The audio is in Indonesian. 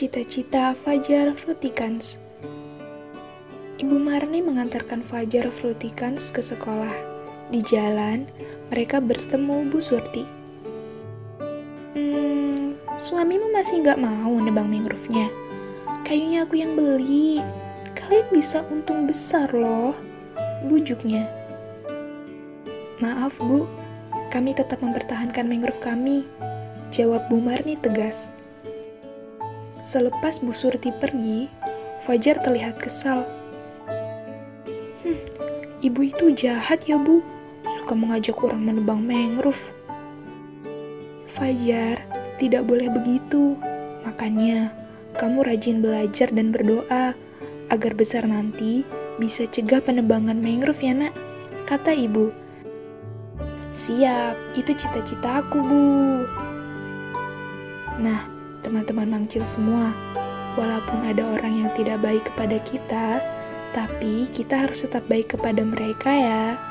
Cita-cita Fajar Frutikans Ibu Marni mengantarkan Fajar Frutikans ke sekolah. Di jalan, mereka bertemu Bu Surti. Hmm, suamimu masih nggak mau nebang mangrove-nya? Kayunya aku yang beli. Kalian bisa untung besar loh. Bujuknya. Maaf, Bu. Kami tetap mempertahankan mangrove kami. Jawab Bu Marni tegas. Selepas Bu Surti pergi, Fajar terlihat kesal. Hmm, ibu itu jahat ya bu, suka mengajak orang menebang mangrove. Fajar, tidak boleh begitu. Makanya, kamu rajin belajar dan berdoa agar besar nanti bisa cegah penebangan mangrove ya nak, kata ibu. Siap, itu cita-citaku bu. Nah, teman-teman mangcil semua, walaupun ada orang yang tidak baik kepada kita, tapi kita harus tetap baik kepada mereka ya.